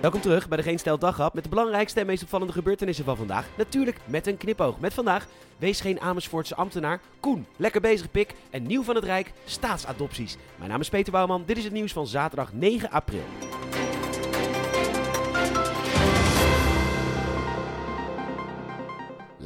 Welkom terug bij de Geen Stel Daghap met de belangrijkste en meest opvallende gebeurtenissen van vandaag. Natuurlijk met een knipoog. Met vandaag, wees geen Amersfoortse ambtenaar. Koen, lekker bezig pik. En nieuw van het Rijk, staatsadopties. Mijn naam is Peter Bouwman, dit is het nieuws van zaterdag 9 april.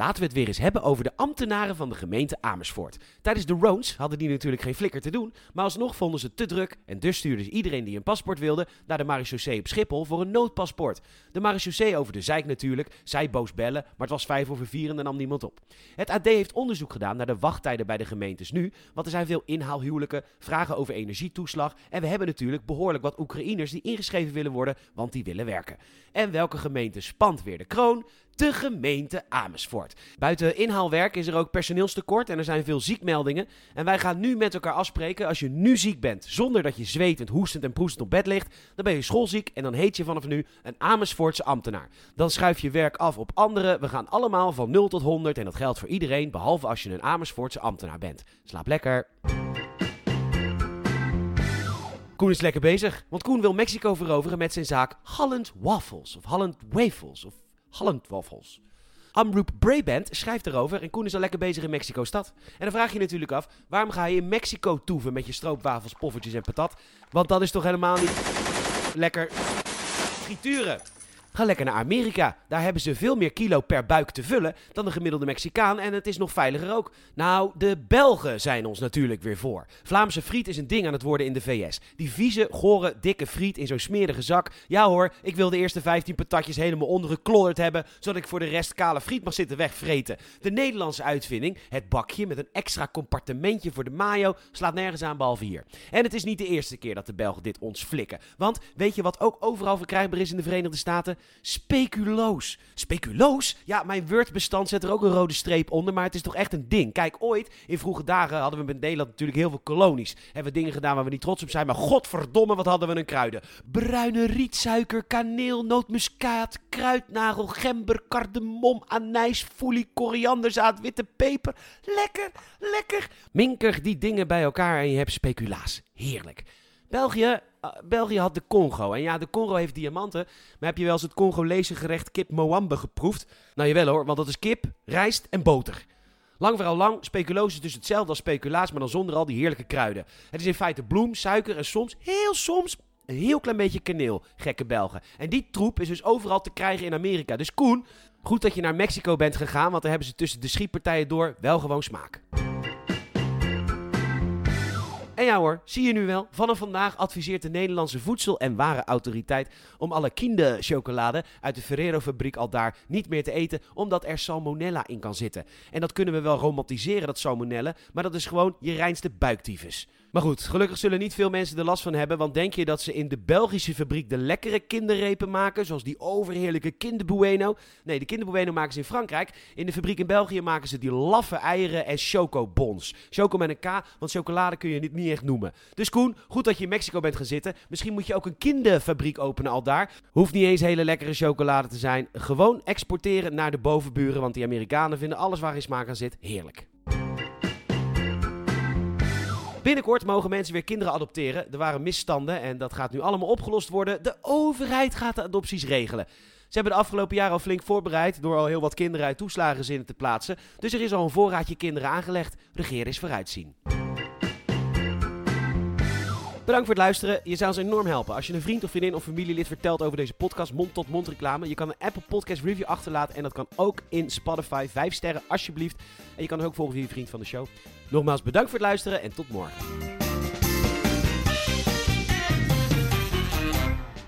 Laten we het weer eens hebben over de ambtenaren van de gemeente Amersfoort. Tijdens de Roons hadden die natuurlijk geen flikker te doen, maar alsnog vonden ze het te druk en dus stuurden ze iedereen die een paspoort wilde naar de marechaussee op Schiphol voor een noodpaspoort. De marechaussee over de zeik natuurlijk, zij boos bellen, maar het was vijf over vier en er nam niemand op. Het AD heeft onderzoek gedaan naar de wachttijden bij de gemeentes nu, want er zijn veel inhaalhuwelijken, vragen over energietoeslag en we hebben natuurlijk behoorlijk wat Oekraïners die ingeschreven willen worden, want die willen werken. En welke gemeente spant weer de kroon? De gemeente Amersfoort. Buiten inhaalwerk is er ook personeelstekort en er zijn veel ziekmeldingen. En wij gaan nu met elkaar afspreken, als je nu ziek bent, zonder dat je zwetend, hoestend en proestend op bed ligt, dan ben je schoolziek en dan heet je vanaf nu een Amersfoortse ambtenaar. Dan schuif je werk af op anderen. We gaan allemaal van 0 tot 100 en dat geldt voor iedereen, behalve als je een Amersfoortse ambtenaar bent. Slaap lekker. Koen is lekker bezig, want Koen wil Mexico veroveren met zijn zaak Holland Waffles of Holland Wafels of Holland Waffles. Amroep Brabant schrijft erover en Koen is al lekker bezig in Mexico-stad. En dan vraag je je natuurlijk af, waarom ga je in Mexico toeven met je stroopwafels, poffertjes en patat? Want dat is toch helemaal niet lekker frituren. Ga lekker naar Amerika. Daar hebben ze veel meer kilo per buik te vullen dan de gemiddelde Mexicaan en het is nog veiliger ook. Nou, de Belgen zijn ons natuurlijk weer voor. Vlaamse friet is een ding aan het worden in de VS. Die vieze, gore, dikke friet in zo'n smerige zak. Ja hoor, ik wil de eerste 15 patatjes helemaal ondergeklodderd hebben, zodat ik voor de rest kale friet mag zitten wegvreten. De Nederlandse uitvinding, het bakje met een extra compartimentje voor de mayo, slaat nergens aan behalve hier. En het is niet de eerste keer dat de Belgen dit ons flikken. Want weet je wat ook overal verkrijgbaar is in de Verenigde Staten? Speculoos. Speculoos? Ja, mijn Word-bestand zet er ook een rode streep onder, maar het is toch echt een ding. Kijk, ooit, in vroege dagen, hadden we met Nederland natuurlijk heel veel kolonies. Hebben we dingen gedaan waar we niet trots op zijn, maar godverdomme, wat hadden we een kruiden. Bruine rietsuiker, kaneel, nootmuskaat, kruidnagel, gember, kardemom, anijs, foelie, korianderzaad, witte peper. Lekker, lekker. Minker die dingen bij elkaar en je hebt speculaas. Heerlijk. België, België had de Congo. En ja, de Congo heeft diamanten. Maar heb je wel eens het Congolese gerecht kip Moambe geproefd? Nou, jawel hoor, want dat is kip, rijst en boter. Lang vooral lang, speculoos is dus hetzelfde als speculaas, maar dan zonder al die heerlijke kruiden. Het is in feite bloem, suiker en soms, heel soms, een heel klein beetje kaneel, gekke Belgen. En die troep is dus overal te krijgen in Amerika. Dus Koen, goed dat je naar Mexico bent gegaan, want daar hebben ze tussen de schietpartijen door wel gewoon smaak. En ja hoor, zie je nu wel, vanaf vandaag adviseert de Nederlandse Voedsel- en Warenautoriteit om alle kinderchocolade uit de Ferrero-fabriek al daar niet meer te eten, omdat er salmonella in kan zitten. En dat kunnen we wel romantiseren, dat salmonella, maar dat is gewoon je reinste buiktyfus. Maar goed, gelukkig zullen niet veel mensen er last van hebben, want denk je dat ze in de Belgische fabriek de lekkere kinderrepen maken, zoals die overheerlijke kinderbueno? Nee, de kinderbueno maken ze in Frankrijk. In de fabriek in België maken ze die laffe eieren en chocobons. Choco met een K, want chocolade kun je niet, niet echt noemen. Dus Koen, goed dat je in Mexico bent gaan zitten. Misschien moet je ook een kinderfabriek openen al daar. Hoeft niet eens hele lekkere chocolade te zijn. Gewoon exporteren naar de bovenburen, want die Amerikanen vinden alles waar in smaak aan zit heerlijk. Binnenkort mogen mensen weer kinderen adopteren. Er waren misstanden en dat gaat nu allemaal opgelost worden. De overheid gaat de adopties regelen. Ze hebben de afgelopen jaren al flink voorbereid door al heel wat kinderen uit toeslagenzinnen te plaatsen. Dus er is al een voorraadje kinderen aangelegd. Regeren is vooruitzien. Bedankt voor het luisteren. Je zou ons enorm helpen als je een vriend of vriendin of familielid vertelt over deze podcast mond-tot-mond reclame. Je kan een Apple Podcast review achterlaten en dat kan ook in Spotify. Vijf sterren alsjeblieft. En je kan ook volgen via je vriend van de show. Nogmaals bedankt voor het luisteren en tot morgen.